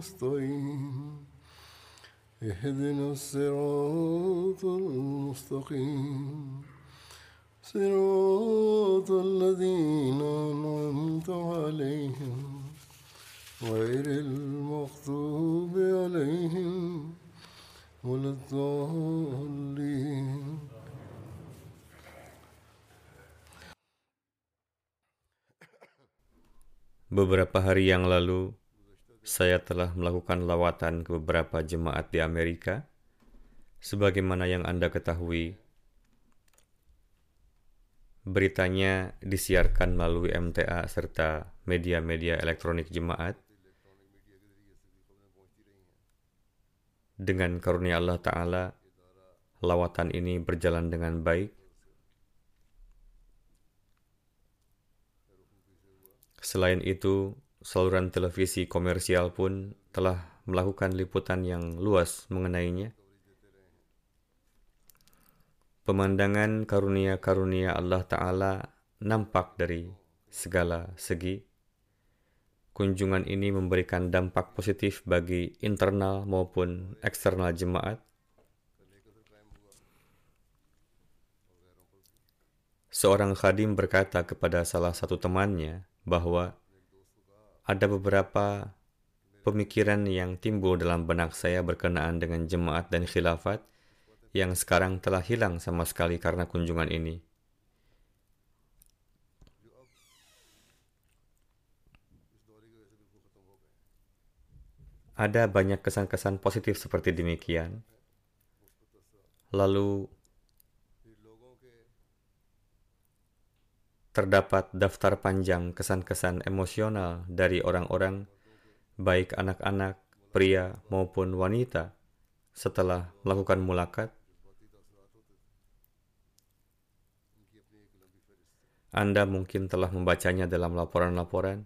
نستعين اهدنا الصراط المستقيم صراط الذين أنعمت عليهم غير المغضوب عليهم ولا الضالين Beberapa hari yang lalu, saya telah melakukan lawatan ke beberapa jemaat di Amerika. Sebagaimana yang Anda ketahui, beritanya disiarkan melalui MTA serta media-media elektronik jemaat. Dengan karunia Allah Ta'ala, lawatan ini berjalan dengan baik. Selain itu, saluran televisi komersial pun telah melakukan liputan yang luas mengenainya. Pemandangan karunia-karunia Allah Ta'ala nampak dari segala segi. Kunjungan ini memberikan dampak positif bagi internal maupun eksternal jemaat. Seorang khadim berkata kepada salah satu temannya bahwa ada beberapa pemikiran yang timbul dalam benak saya berkenaan dengan jemaat dan khilafat yang sekarang telah hilang sama sekali karena kunjungan ini. Ada banyak kesan-kesan positif seperti demikian. Lalu terdapat daftar panjang kesan-kesan emosional dari orang-orang, baik anak-anak, pria maupun wanita, setelah melakukan mulakat. Anda mungkin telah membacanya dalam laporan-laporan.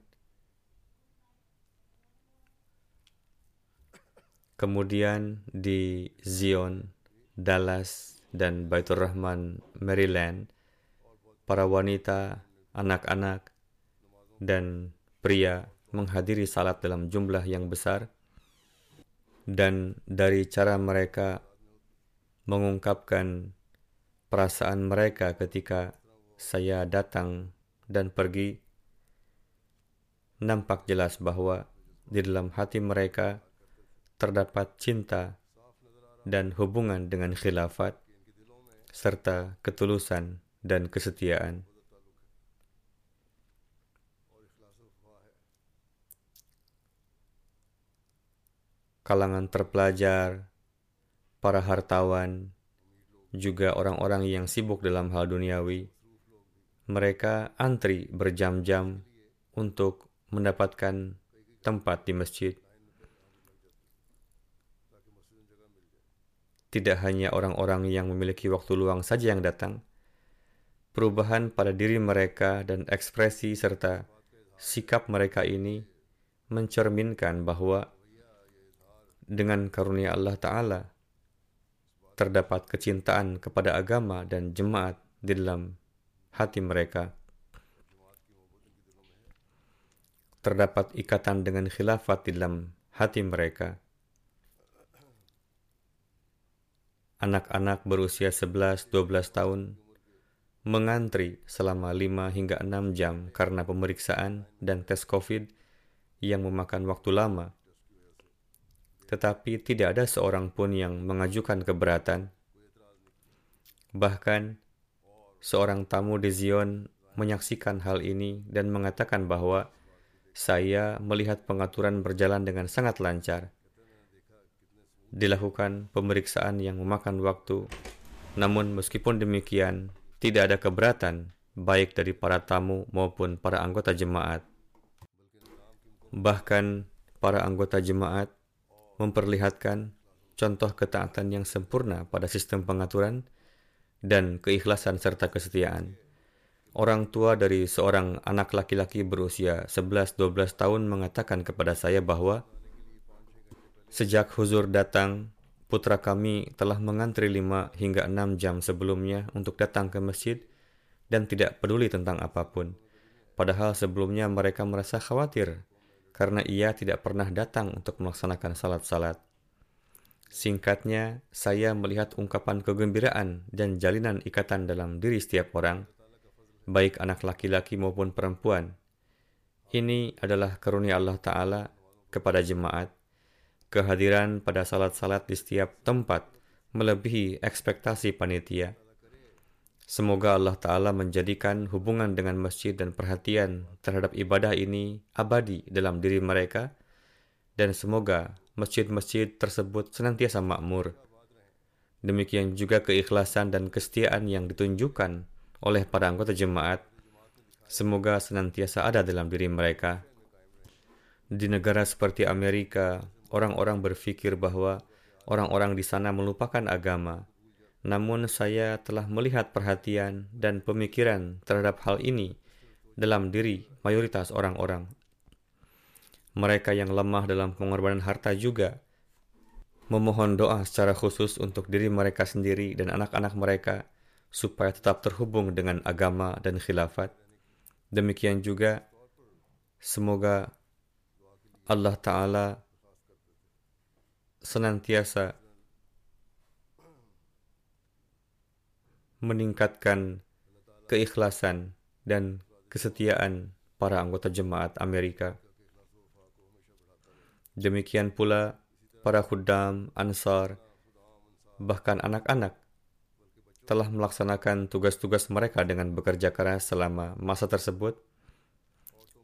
Kemudian di Zion, Dallas, dan Baitur Rahman, Maryland, para wanita, anak-anak, dan pria menghadiri salat dalam jumlah yang besar, dan dari cara mereka mengungkapkan perasaan mereka ketika saya datang dan pergi, nampak jelas bahwa di dalam hati mereka terdapat cinta dan hubungan dengan khilafat serta ketulusan dan kesetiaan. Kalangan terpelajar, para hartawan, juga orang-orang yang sibuk dalam hal duniawi, mereka antri berjam-jam untuk mendapatkan tempat di masjid. Tidak hanya orang-orang yang memiliki waktu luang saja yang datang, perubahan pada diri mereka dan ekspresi serta sikap mereka ini mencerminkan bahwa dengan karunia Allah Ta'ala terdapat kecintaan kepada agama dan jemaat di dalam hati mereka. Terdapat ikatan dengan khilafat di dalam hati mereka. Anak-anak berusia 11-12 tahun mengantri selama 5 hingga 6 jam karena pemeriksaan dan tes COVID yang memakan waktu lama tetapi tidak ada seorang pun yang mengajukan keberatan. Bahkan, seorang tamu di Zion menyaksikan hal ini dan mengatakan bahwa saya melihat pengaturan berjalan dengan sangat lancar. Dilakukan pemeriksaan yang memakan waktu, namun meskipun demikian, tidak ada keberatan baik dari para tamu maupun para anggota jemaat. Bahkan para anggota jemaat memperlihatkan contoh ketaatan yang sempurna pada sistem pengaturan dan keikhlasan serta kesetiaan. Orang tua dari seorang anak laki-laki berusia 11-12 tahun mengatakan kepada saya bahwa sejak huzur datang, putra kami telah mengantri 5 hingga 6 jam sebelumnya untuk datang ke masjid dan tidak peduli tentang apa pun. Padahal sebelumnya mereka merasa khawatir karena ia tidak pernah datang untuk melaksanakan salat-salat. Singkatnya, saya melihat ungkapan kegembiraan dan jalinan ikatan dalam diri setiap orang – baik anak laki-laki maupun perempuan. Ini adalah karunia Allah Ta'ala kepada jemaat. Kehadiran pada salat-salat di setiap tempat melebihi ekspektasi panitia. Semoga Allah Ta'ala menjadikan hubungan dengan masjid dan perhatian terhadap ibadah ini abadi dalam diri mereka, dan semoga masjid-masjid tersebut senantiasa makmur. Demikian juga keikhlasan dan kesetiaan yang ditunjukkan oleh para anggota jemaat, semoga senantiasa ada dalam diri mereka. Di negara seperti Amerika, orang-orang berpikir bahwa orang-orang di sana melupakan agama. Namun saya telah melihat perhatian dan pemikiran terhadap hal ini dalam diri mayoritas orang-orang. Mereka yang lemah dalam pengorbanan harta juga memohon doa secara khusus untuk diri mereka sendiri dan anak-anak mereka supaya tetap terhubung dengan agama dan khilafat. Demikian juga semoga Allah Ta'ala senantiasa meningkatkan keikhlasan dan kesetiaan para anggota jemaat Amerika. Demikian pula para khuddam, ansar, bahkan anak-anak telah melaksanakan tugas-tugas mereka dengan bekerja keras selama masa tersebut,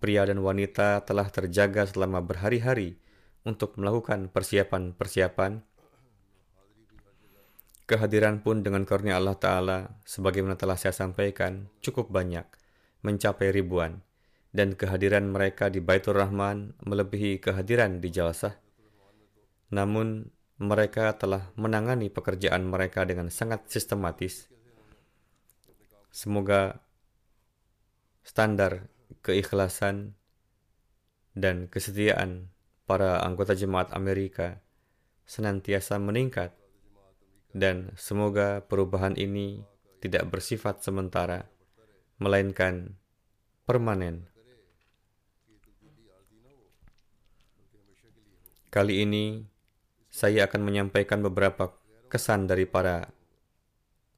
pria dan wanita telah terjaga selama berhari-hari untuk melakukan persiapan-persiapan. Kehadiran pun dengan karunia Allah Ta'ala, sebagaimana telah saya sampaikan, cukup banyak, mencapai ribuan, dan kehadiran mereka di Baitur Rahman melebihi kehadiran di Jalsah. Namun, mereka telah menangani pekerjaan mereka dengan sangat sistematis. Semoga standar keikhlasan dan kesetiaan para anggota jemaat Amerika senantiasa meningkat dan semoga perubahan ini tidak bersifat sementara melainkan permanen. Kali ini saya akan menyampaikan beberapa kesan dari para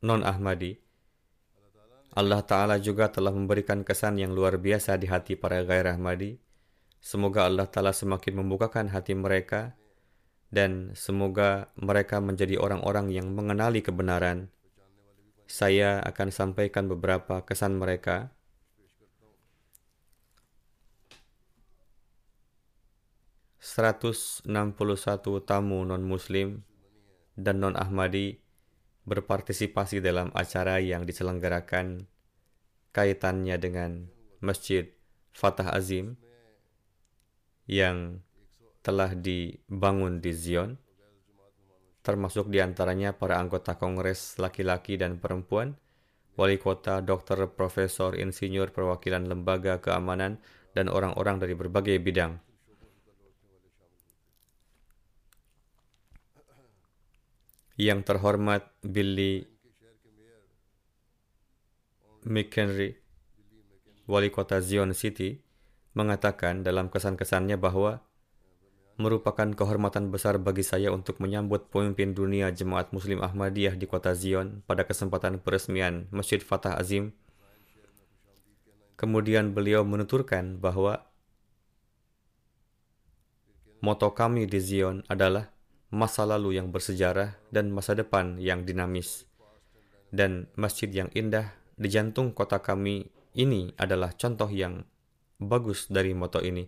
non-Ahmadi. Allah Ta'ala juga telah memberikan kesan yang luar biasa di hati para gair Ahmadi. Semoga Allah Ta'ala semakin membukakan hati mereka dan semoga mereka menjadi orang-orang yang mengenali kebenaran. Saya akan sampaikan beberapa kesan mereka 161 tamu non-muslim dan non-Ahmadi berpartisipasi dalam acara yang diselenggarakan kaitannya dengan Masjid Fatah Azim yang telah dibangun di Zion, termasuk di antaranya para anggota kongres laki-laki dan perempuan, wali kota, dokter, profesor, insinyur, perwakilan lembaga keamanan, dan orang-orang dari berbagai bidang. Yang terhormat Billy McHenry, wali kota Zion City, mengatakan dalam kesan-kesannya bahwa merupakan kehormatan besar bagi saya untuk menyambut pemimpin dunia Jemaat Muslim Ahmadiyah di kota Zion pada kesempatan peresmian Masjid Fatah Azim. Kemudian beliau menuturkan bahwa moto kami di Zion adalah masa lalu yang bersejarah dan masa depan yang dinamis. Dan masjid yang indah di jantung kota kami ini adalah contoh yang bagus dari moto ini.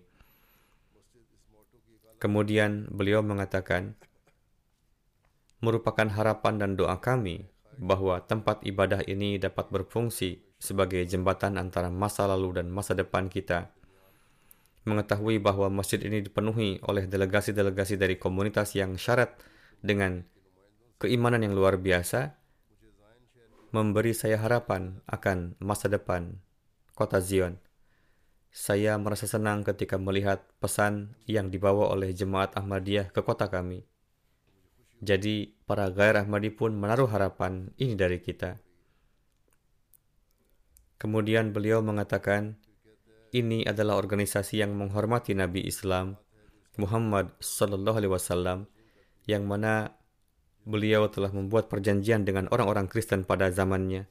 Kemudian beliau mengatakan, merupakan harapan dan doa kami bahwa tempat ibadah ini dapat berfungsi sebagai jembatan antara masa lalu dan masa depan kita. Mengetahui bahwa masjid ini dipenuhi oleh delegasi-delegasi dari komunitas yang syarat dengan keimanan yang luar biasa, memberi saya harapan akan masa depan kota Zion. Saya merasa senang ketika melihat pesan yang dibawa oleh jemaat Ahmadiyah ke kota kami. Jadi, para gairah Ahmadi pun menaruh harapan ini dari kita. Kemudian beliau mengatakan, ini adalah organisasi yang menghormati Nabi Islam Muhammad Sallallahu Alaihi Wasallam, yang mana beliau telah membuat perjanjian dengan orang-orang Kristen pada zamannya.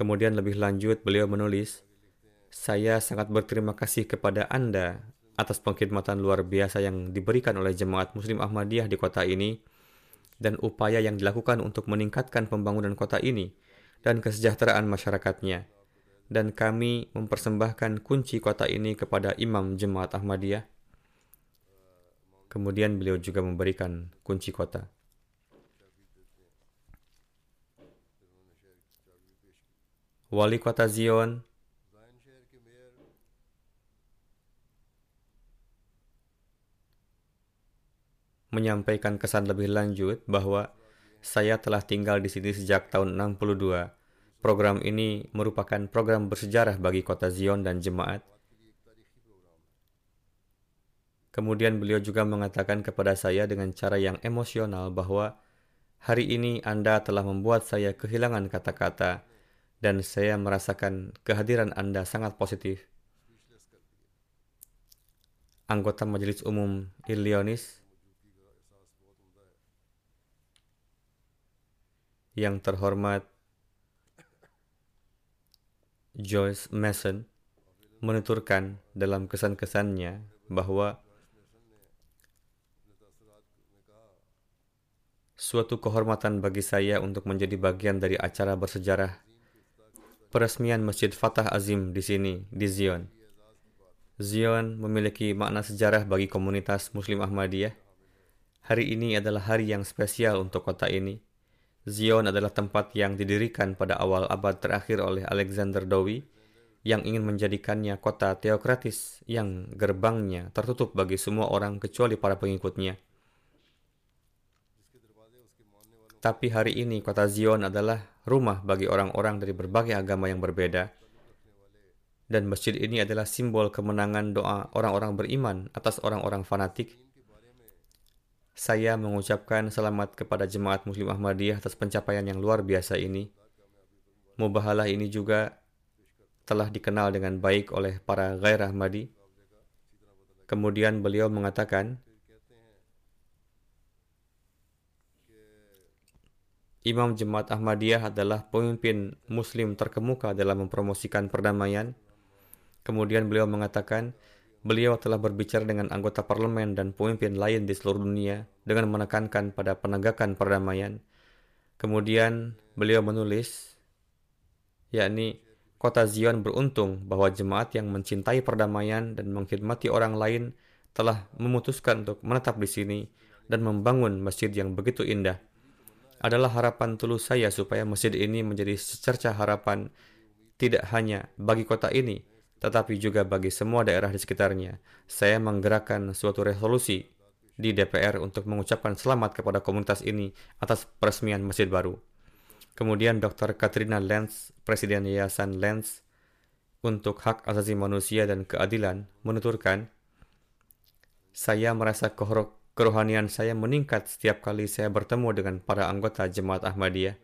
Kemudian lebih lanjut beliau menulis, saya sangat berterima kasih kepada Anda atas pengkhidmatan luar biasa yang diberikan oleh jemaat Muslim Ahmadiyah di kota ini dan upaya yang dilakukan untuk meningkatkan pembangunan kota ini dan kesejahteraan masyarakatnya. Dan kami mempersembahkan kunci kota ini kepada Imam Jemaat Ahmadiyah. Kemudian beliau juga memberikan kunci kota. Wali kota Zion menyampaikan kesan lebih lanjut bahwa saya telah tinggal di sini sejak tahun 62. Program ini merupakan program bersejarah bagi kota Zion dan jemaat. Kemudian beliau juga mengatakan kepada saya dengan cara yang emosional bahwa hari ini Anda telah membuat saya kehilangan kata-kata dan saya merasakan kehadiran Anda sangat positif. Anggota Majelis Umum Illinois yang terhormat Joyce Mason menuturkan dalam kesan-kesannya bahwa suatu kehormatan bagi saya untuk menjadi bagian dari acara bersejarah peresmian Masjid Fatah Azim di sini, di Zion. Zion memiliki makna sejarah bagi komunitas Muslim Ahmadiyah. Hari ini adalah hari yang spesial untuk kota ini Zion adalah tempat yang didirikan pada awal abad terakhir oleh Alexander Dowie yang ingin menjadikannya kota teokratis yang gerbangnya tertutup bagi semua orang kecuali para pengikutnya. Tapi hari ini kota Zion adalah rumah bagi orang-orang dari berbagai agama yang berbeda. Dan masjid ini adalah simbol kemenangan doa orang-orang beriman atas orang-orang fanatik saya mengucapkan selamat kepada jemaat Muslim Ahmadiyah atas pencapaian yang luar biasa ini. Mubahalah ini juga telah dikenal dengan baik oleh para gairah Ahmadi. Kemudian beliau mengatakan, Imam Jemaat Ahmadiyah adalah pemimpin Muslim terkemuka dalam mempromosikan perdamaian. Kemudian beliau mengatakan, Beliau telah berbicara dengan anggota parlemen dan pemimpin lain di seluruh dunia dengan menekankan pada penegakan perdamaian. Kemudian beliau menulis, yakni kota Zion beruntung bahwa jemaat yang mencintai perdamaian dan mengkhidmati orang lain telah memutuskan untuk menetap di sini dan membangun masjid yang begitu indah. Adalah harapan tulus saya supaya masjid ini menjadi secerca harapan tidak hanya bagi kota ini, tetapi juga bagi semua daerah di sekitarnya. Saya menggerakkan suatu resolusi di DPR untuk mengucapkan selamat kepada komunitas ini atas peresmian masjid baru. Kemudian Dr. Katrina Lenz, Presiden Yayasan Lenz untuk Hak Asasi Manusia dan Keadilan, menuturkan, saya merasa kerohanian saya meningkat setiap kali saya bertemu dengan para anggota Jemaat Ahmadiyah.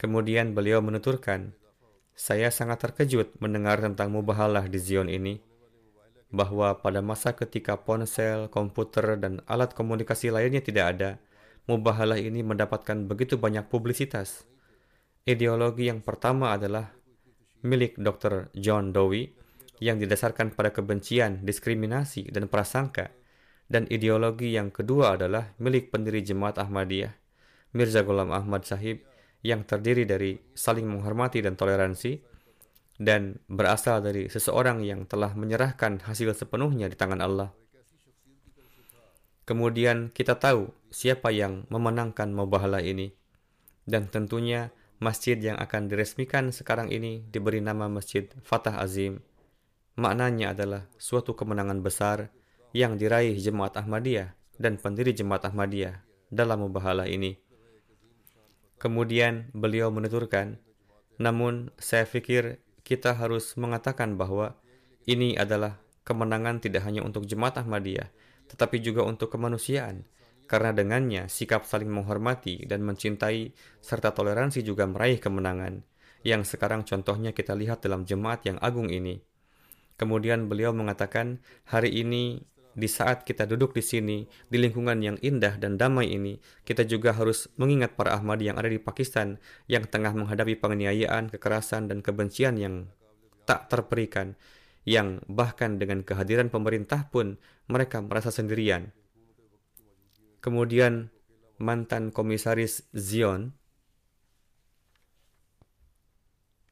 Kemudian beliau menuturkan, saya sangat terkejut mendengar tentang mubahalah di Zion ini, bahwa pada masa ketika ponsel, komputer, dan alat komunikasi lainnya tidak ada, mubahalah ini mendapatkan begitu banyak publisitas. Ideologi yang pertama adalah milik Dr. John Dowie yang didasarkan pada kebencian, diskriminasi, dan prasangka, Dan ideologi yang kedua adalah milik pendiri Jemaat Ahmadiyah, Mirza Ghulam Ahmad Sahib, yang terdiri dari saling menghormati dan toleransi, dan berasal dari seseorang yang telah menyerahkan hasil sepenuhnya di tangan Allah. Kemudian kita tahu siapa yang memenangkan mubahalah ini. Dan tentunya masjid yang akan diresmikan sekarang ini diberi nama Masjid Fatah Azim. Maknanya adalah suatu kemenangan besar yang diraih Jemaat Ahmadiyah dan pendiri Jemaat Ahmadiyah dalam mubahalah ini. Kemudian beliau menuturkan, namun saya pikir kita harus mengatakan bahwa ini adalah kemenangan tidak hanya untuk Jemaat Ahmadiyah, tetapi juga untuk kemanusiaan, karena dengannya sikap saling menghormati dan mencintai serta toleransi juga meraih kemenangan, yang sekarang contohnya kita lihat dalam jemaat yang agung ini. Kemudian beliau mengatakan, hari ini di saat kita duduk di sini, di lingkungan yang indah dan damai ini, kita juga harus mengingat para Ahmadi yang ada di Pakistan yang tengah menghadapi penganiayaan, kekerasan, dan kebencian yang tak terperikan, yang bahkan dengan kehadiran pemerintah pun mereka merasa sendirian. Kemudian mantan komisaris Zion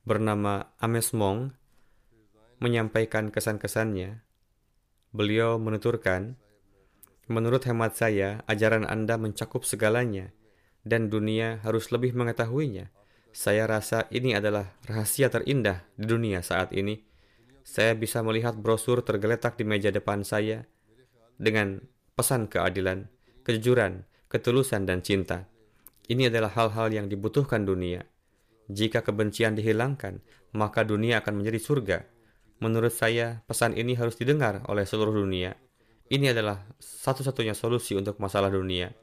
bernama Ames Mong menyampaikan kesan-kesannya Beliau menuturkan, Menurut hemat saya, ajaran Anda mencakup segalanya, dan dunia harus lebih mengetahuinya. Saya rasa ini adalah rahasia terindah di dunia saat ini. Saya bisa melihat brosur tergeletak di meja depan saya dengan pesan keadilan, kejujuran, ketulusan, dan cinta. Ini adalah hal-hal yang dibutuhkan dunia. Jika kebencian dihilangkan, maka dunia akan menjadi surga Menurut saya, pesan ini harus didengar oleh seluruh dunia. Ini adalah satu-satunya solusi untuk masalah dunia.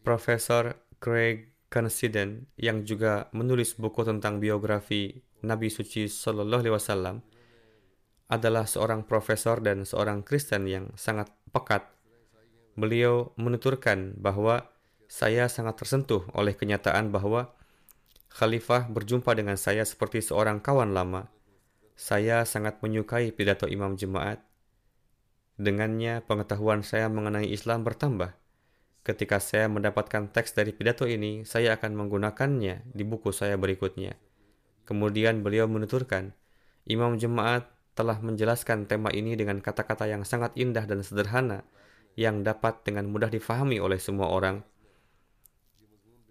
Profesor Craig Considen yang juga menulis buku tentang biografi Nabi suci Shallallahu Alaihi Wasallam adalah seorang profesor dan seorang Kristen yang sangat pekat. Beliau menuturkan bahwa saya sangat tersentuh oleh kenyataan bahwa Khalifah berjumpa dengan saya seperti seorang kawan lama. Saya sangat menyukai pidato imam jemaat. Dengannya, pengetahuan saya mengenai Islam bertambah. Ketika saya mendapatkan teks dari pidato ini, saya akan menggunakannya di buku saya berikutnya. Kemudian beliau menuturkan, Imam Jemaat telah menjelaskan tema ini dengan kata-kata yang sangat indah dan sederhana, yang dapat dengan mudah difahami oleh semua orang.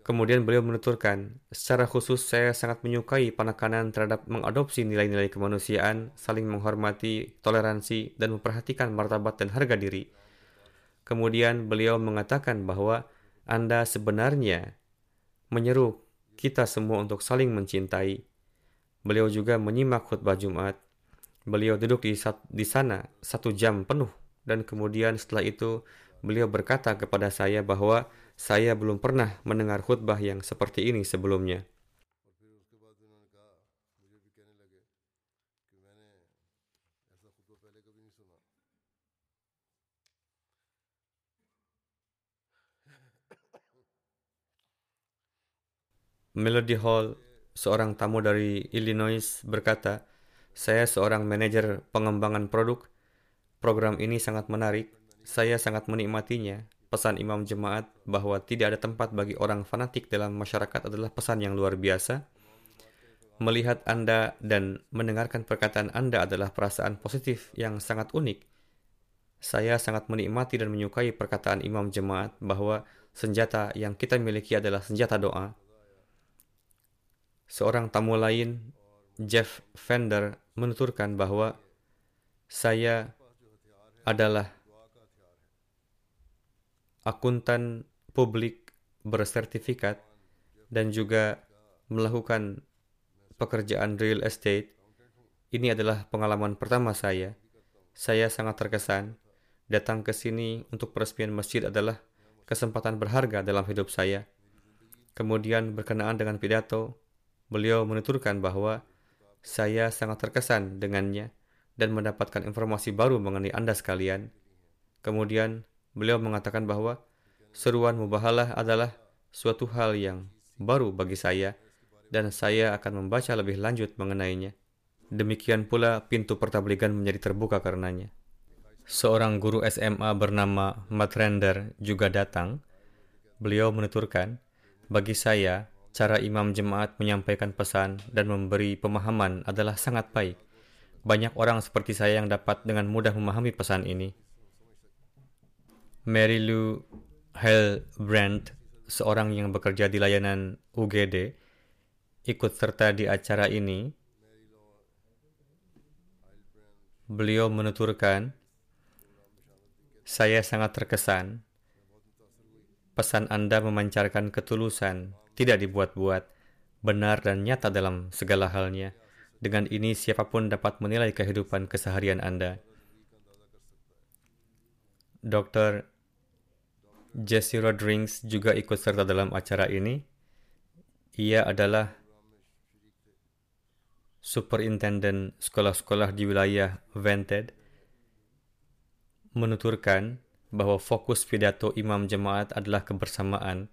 Kemudian beliau menuturkan, secara khusus saya sangat menyukai penekanan terhadap mengadopsi nilai-nilai kemanusiaan, saling menghormati, toleransi, dan memperhatikan martabat dan harga diri. Kemudian beliau mengatakan bahwa Anda sebenarnya menyeru kita semua untuk saling mencintai. Beliau juga menyimak khutbah Jumat. Beliau duduk di, di sana satu jam penuh dan kemudian setelah itu beliau berkata kepada saya bahwa saya belum pernah mendengar khutbah yang seperti ini sebelumnya. Melody Hall, seorang tamu dari Illinois, berkata, "Saya seorang manajer pengembangan produk. Program ini sangat menarik. Saya sangat menikmatinya pesan imam jemaat bahwa tidak ada tempat bagi orang fanatik dalam masyarakat adalah pesan yang luar biasa. Melihat Anda dan mendengarkan perkataan Anda adalah perasaan positif yang sangat unik. Saya sangat menikmati dan menyukai perkataan imam jemaat bahwa senjata yang kita miliki adalah senjata doa. Seorang tamu lain, Jeff Fender, menuturkan bahwa saya adalah akuntan publik bersertifikat dan juga melakukan pekerjaan real estate, ini adalah pengalaman pertama saya. Saya sangat terkesan. Datang ke sini untuk peresmian masjid adalah kesempatan berharga dalam hidup saya. Kemudian berkenaan dengan pidato, beliau menuturkan bahwa saya sangat terkesan dengannya dan mendapatkan informasi baru mengenai Anda sekalian. Kemudian Beliau mengatakan bahwa seruan mubahalah adalah suatu hal yang baru bagi saya dan saya akan membaca lebih lanjut mengenainya. Demikian pula pintu pertabligan menjadi terbuka karenanya. Seorang guru SMA bernama Matrender juga datang. Beliau menuturkan, bagi saya, cara imam jemaat menyampaikan pesan dan memberi pemahaman adalah sangat baik. Banyak orang seperti saya yang dapat dengan mudah memahami pesan ini. Mary Lou Hellbrand, seorang yang bekerja di layanan UGD, ikut serta di acara ini Beliau menuturkan, saya sangat terkesan. Pesan Anda memancarkan ketulusan, tidak dibuat-buat, benar dan nyata dalam segala halnya. Dengan ini siapa pun dapat menilai kehidupan keseharian Anda. Dr. Jesse Rodriguez juga ikut serta dalam acara ini. Ia adalah Superintenden sekolah-sekolah di wilayah Vented menuturkan bahwa fokus pidato imam jemaat adalah kebersamaan.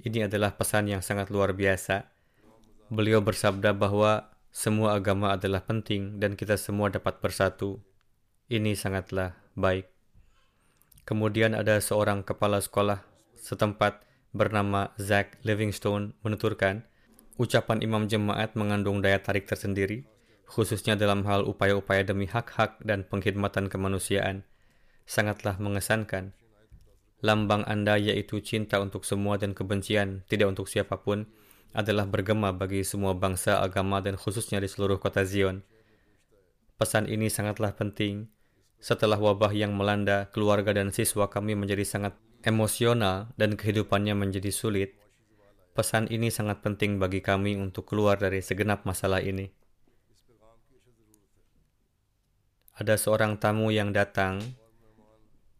Ini adalah pesan yang sangat luar biasa. Beliau bersabda bahwa semua agama adalah penting dan kita semua dapat bersatu. Ini sangatlah baik. Kemudian ada seorang kepala sekolah setempat bernama Zach Livingstone menuturkan, Ucapan imam jemaat mengandung daya tarik tersendiri, khususnya dalam hal upaya-upaya demi hak-hak dan pengkhidmatan kemanusiaan. Sangatlah mengesankan. Lambang Anda yaitu cinta untuk semua dan kebencian, tidak untuk siapa pun, adalah bergema bagi semua bangsa, agama, dan khususnya di seluruh kota Zion. Pesan ini sangatlah penting. Setelah wabah yang melanda, keluarga dan siswa kami menjadi sangat emosional dan kehidupannya menjadi sulit. Pesan ini sangat penting bagi kami untuk keluar dari segenap masalah ini. Ada seorang tamu yang datang.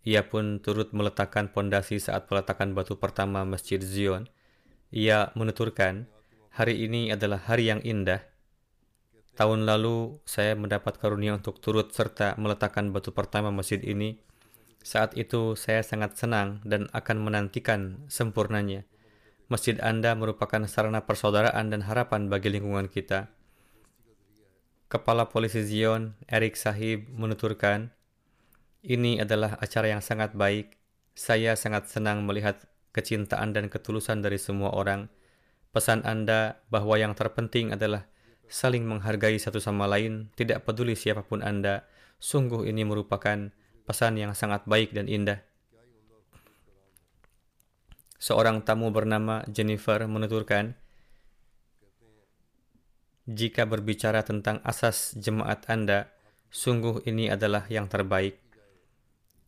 Ia pun turut meletakkan pondasi saat peletakan batu pertama Masjid Zion. Ia menuturkan, hari ini adalah hari yang indah. Tahun lalu, saya mendapat karunia untuk turut serta meletakkan batu pertama masjid ini. Saat itu, saya sangat senang dan akan menantikan sempurnanya. Masjid Anda merupakan sarana persaudaraan dan harapan bagi lingkungan kita. Kepala Polisi Zion, Eric Sahib, menuturkan, ini adalah acara yang sangat baik. Saya sangat senang melihat kecintaan dan ketulusan dari semua orang. Pesan Anda bahwa yang terpenting adalah saling menghargai satu sama lain, tidak peduli siapa pun Anda. Sungguh ini merupakan pesan yang sangat baik dan indah. Seorang tamu bernama Jennifer menuturkan, jika berbicara tentang asas jemaat Anda, sungguh ini adalah yang terbaik.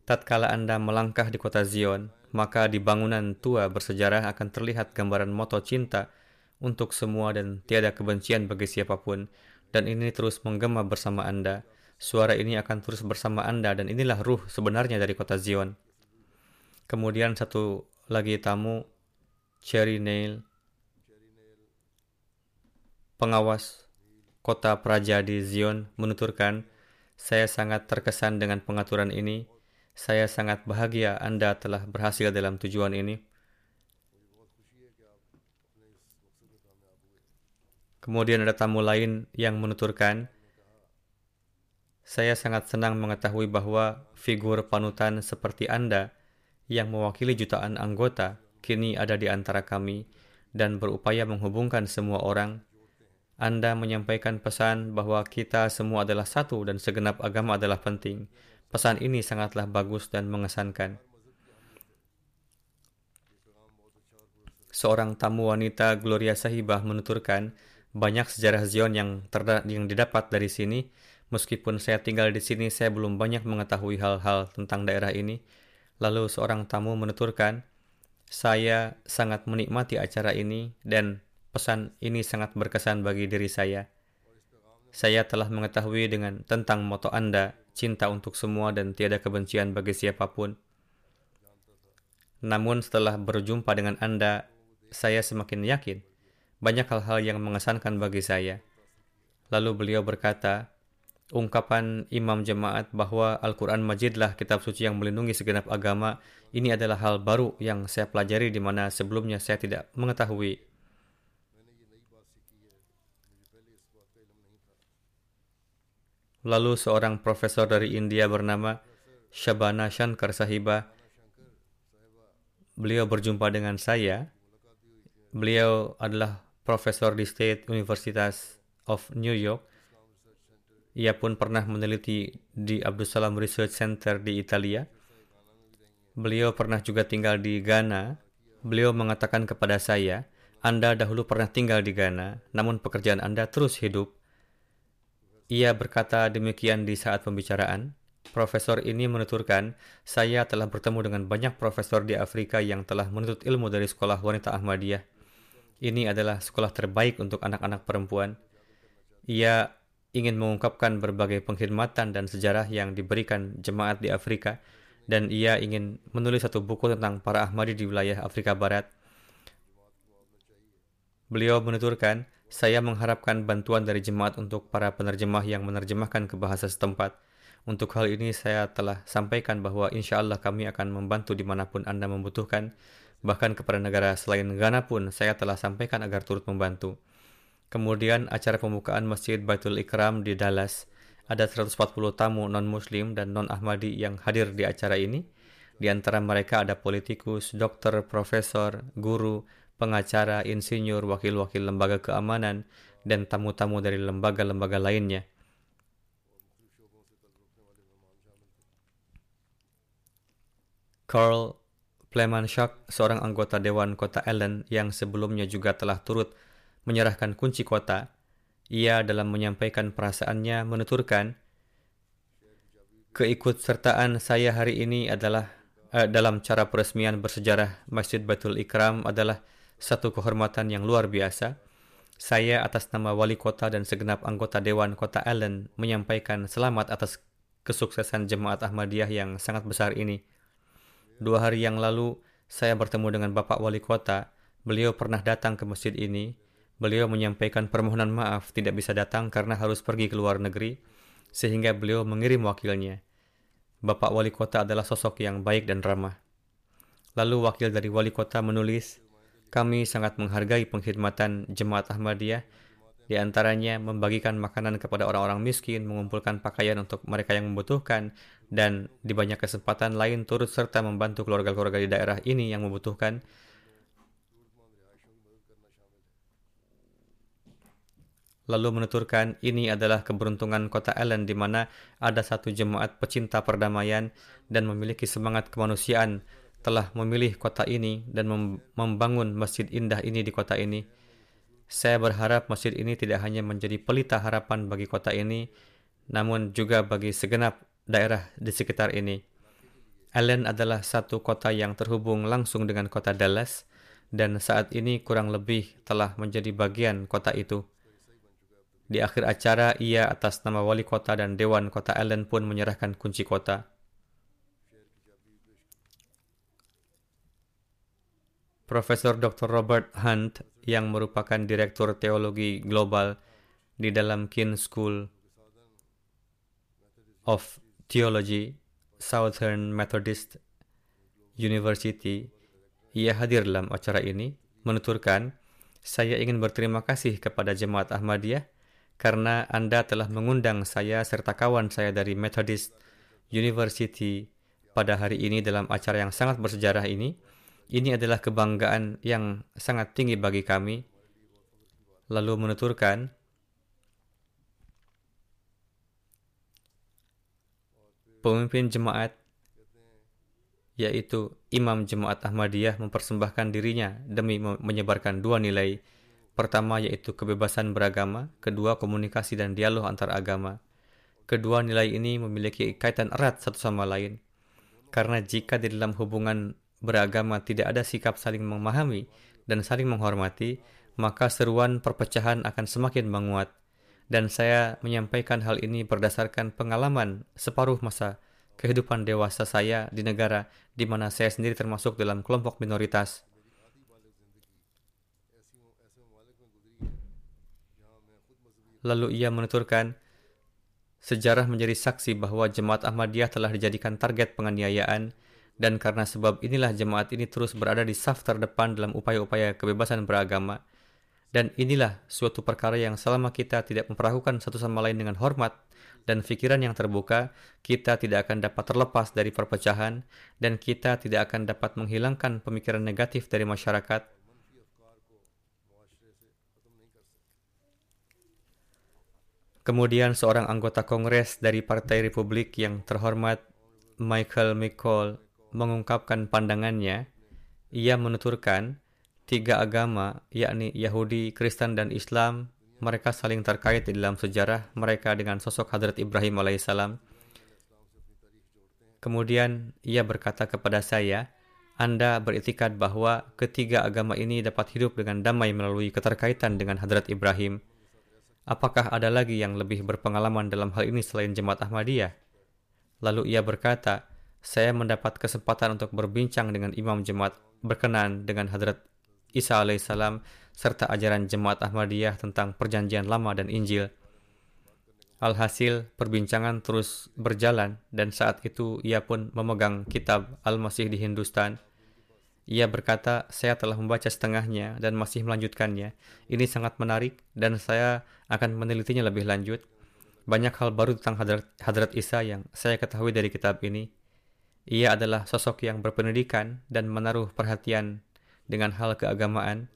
Tatkala Anda melangkah di kota Zion, maka di bangunan tua bersejarah akan terlihat gambaran moto cinta untuk semua dan tiada kebencian bagi siapa pun, dan ini terus menggema bersama Anda. Suara ini akan terus bersama Anda, dan inilah ruh sebenarnya dari kota Zion. Kemudian satu lagi tamu Cherry Nail pengawas kota Praja di Zion menuturkan saya sangat terkesan dengan pengaturan ini saya sangat bahagia Anda telah berhasil dalam tujuan ini Kemudian ada tamu lain yang menuturkan, saya sangat senang mengetahui bahwa figur panutan seperti Anda yang mewakili jutaan anggota kini ada di antara kami dan berupaya menghubungkan semua orang. Anda menyampaikan pesan bahwa kita semua adalah satu dan segenap agama adalah penting. Pesan ini sangatlah bagus dan mengesankan. Seorang tamu wanita Gloria Sahibah menuturkan, banyak sejarah Zion yang, yang didapat dari sini. Meskipun saya tinggal di sini, saya belum banyak mengetahui hal-hal tentang daerah ini. Lalu seorang tamu menuturkan, saya sangat menikmati acara ini dan pesan ini sangat berkesan bagi diri saya. Saya telah mengetahui dengan tentang moto Anda, cinta untuk semua dan tiada kebencian bagi siapa pun. Namun setelah berjumpa dengan Anda, saya semakin yakin banyak hal-hal yang mengesankan bagi saya. Lalu beliau berkata, ungkapan imam jemaat bahwa Al-Quran Majidlah kitab suci yang melindungi segenap agama ini adalah hal baru yang saya pelajari di mana sebelumnya saya tidak mengetahui. Lalu seorang profesor dari India bernama Shabana Shankar Sahiba, beliau berjumpa dengan saya. Beliau adalah profesor di State Universitas of New York. Ia pun pernah meneliti di Abdul Salam Research Center di Italia. Beliau pernah juga tinggal di Ghana. Beliau mengatakan kepada saya, Anda dahulu pernah tinggal di Ghana, namun pekerjaan Anda terus hidup. Ia berkata demikian di saat pembicaraan. Profesor ini menuturkan, saya telah bertemu dengan banyak profesor di Afrika yang telah menuntut ilmu dari sekolah wanita Ahmadiyah. Ini adalah sekolah terbaik untuk anak-anak perempuan. Ia ingin mengungkapkan berbagai pengkhidmatan dan sejarah yang diberikan jemaat di Afrika, dan ia ingin menulis satu buku tentang para Ahmadi di wilayah Afrika Barat. Beliau menuturkan, saya mengharapkan bantuan dari jemaat untuk para penerjemah yang menerjemahkan ke bahasa setempat. Untuk hal ini saya telah sampaikan bahwa insya Allah kami akan membantu di mana pun Anda membutuhkan, Bahkan kepada negara selain Ghana pun saya telah sampaikan agar turut membantu. Kemudian acara pembukaan Masjid Baitul Ikram di Dallas. Ada 140 tamu non-muslim dan non-Ahmadi yang hadir di acara ini. Di antara mereka ada politikus, dokter, profesor, guru, pengacara, insinyur, wakil-wakil lembaga keamanan, dan tamu-tamu dari lembaga-lembaga lainnya. Carl Pleman Shark, seorang anggota Dewan Kota Allen yang sebelumnya juga telah turut menyerahkan kunci kota, ia dalam menyampaikan perasaannya menuturkan, keikutsertaan saya hari ini adalah eh, dalam cara peresmian bersejarah Masjid Baitul Ikram adalah satu kehormatan yang luar biasa. Saya atas nama wali kota dan segenap anggota Dewan Kota Allen menyampaikan selamat atas kesuksesan jemaat Ahmadiyah yang sangat besar ini. Dua hari yang lalu, saya bertemu dengan Bapak Wali Kota. Beliau pernah datang ke masjid ini. Beliau menyampaikan permohonan maaf tidak bisa datang karena harus pergi ke luar negeri, sehingga beliau mengirim wakilnya. Bapak Wali Kota adalah sosok yang baik dan ramah. Lalu wakil dari Wali Kota menulis, kami sangat menghargai pengkhidmatan Jemaat Ahmadiyah di antaranya membagikan makanan kepada orang-orang miskin, mengumpulkan pakaian untuk mereka yang membutuhkan, dan di banyak kesempatan lain turut serta membantu keluarga-keluarga di daerah ini yang membutuhkan. Lalu menuturkan, ini adalah keberuntungan kota Allen di mana ada satu jemaat pecinta perdamaian dan memiliki semangat kemanusiaan telah memilih kota ini dan membangun masjid indah ini di kota ini. Saya berharap masjid ini tidak hanya menjadi pelita harapan bagi kota ini, namun juga bagi segenap daerah di sekitar ini. Allen adalah satu kota yang terhubung langsung dengan kota Dallas, dan saat ini kurang lebih telah menjadi bagian kota itu. Di akhir acara, ia atas nama wali kota dan dewan kota Allen pun menyerahkan kunci kota. Profesor Dr. Robert Hunt yang merupakan Direktur Teologi Global di dalam Kin School of Theology, Southern Methodist University. Ia hadir dalam acara ini, menuturkan, saya ingin berterima kasih kepada Jemaat Ahmadiyah karena Anda telah mengundang saya serta kawan saya dari Methodist University pada hari ini dalam acara yang sangat bersejarah ini ini adalah kebanggaan yang sangat tinggi bagi kami. Lalu menuturkan, pemimpin jemaat yaitu Imam Jemaat Ahmadiyah mempersembahkan dirinya demi menyebarkan dua nilai. Pertama yaitu kebebasan beragama, kedua komunikasi dan dialog antar agama. Kedua nilai ini memiliki kaitan erat satu sama lain. Karena jika di dalam hubungan beragama tidak ada sikap saling memahami dan saling menghormati, maka seruan perpecahan akan semakin menguat. Dan saya menyampaikan hal ini berdasarkan pengalaman separuh masa kehidupan dewasa saya di negara di mana saya sendiri termasuk dalam kelompok minoritas. Lalu ia menuturkan, sejarah menjadi saksi bahwa jemaat Ahmadiyah telah dijadikan target penganiayaan dan karena sebab inilah jemaat ini terus berada di saf terdepan dalam upaya-upaya kebebasan beragama. Dan inilah suatu perkara yang selama kita tidak memperlakukan satu sama lain dengan hormat dan pikiran yang terbuka, kita tidak akan dapat terlepas dari perpecahan dan kita tidak akan dapat menghilangkan pemikiran negatif dari masyarakat. Kemudian seorang anggota Kongres dari Partai Republik yang terhormat Michael McCall mengungkapkan pandangannya. Ia menuturkan, tiga agama, yakni Yahudi, Kristen, dan Islam, mereka saling terkait di dalam sejarah mereka dengan sosok Hadrat Ibrahim alaihissalam. Kemudian ia berkata kepada saya, Anda beritikad bahwa ketiga agama ini dapat hidup dengan damai melalui keterkaitan dengan Hadrat Ibrahim. Apakah ada lagi yang lebih berpengalaman dalam hal ini selain jemaat Ahmadiyah? Lalu ia berkata, saya mendapat kesempatan untuk berbincang dengan imam jemaat berkenan dengan Hadrat Isa alaihissalam serta ajaran jemaat Ahmadiyah tentang perjanjian lama dan Injil. Alhasil, perbincangan terus berjalan dan saat itu ia pun memegang kitab Al-Masih di Hindustan. Ia berkata, saya telah membaca setengahnya dan masih melanjutkannya. Ini sangat menarik dan saya akan menelitinya lebih lanjut. Banyak hal baru tentang Hadrat, Hadrat Isa yang saya ketahui dari kitab ini. Ia adalah sosok yang berpendidikan dan menaruh perhatian dengan hal keagamaan.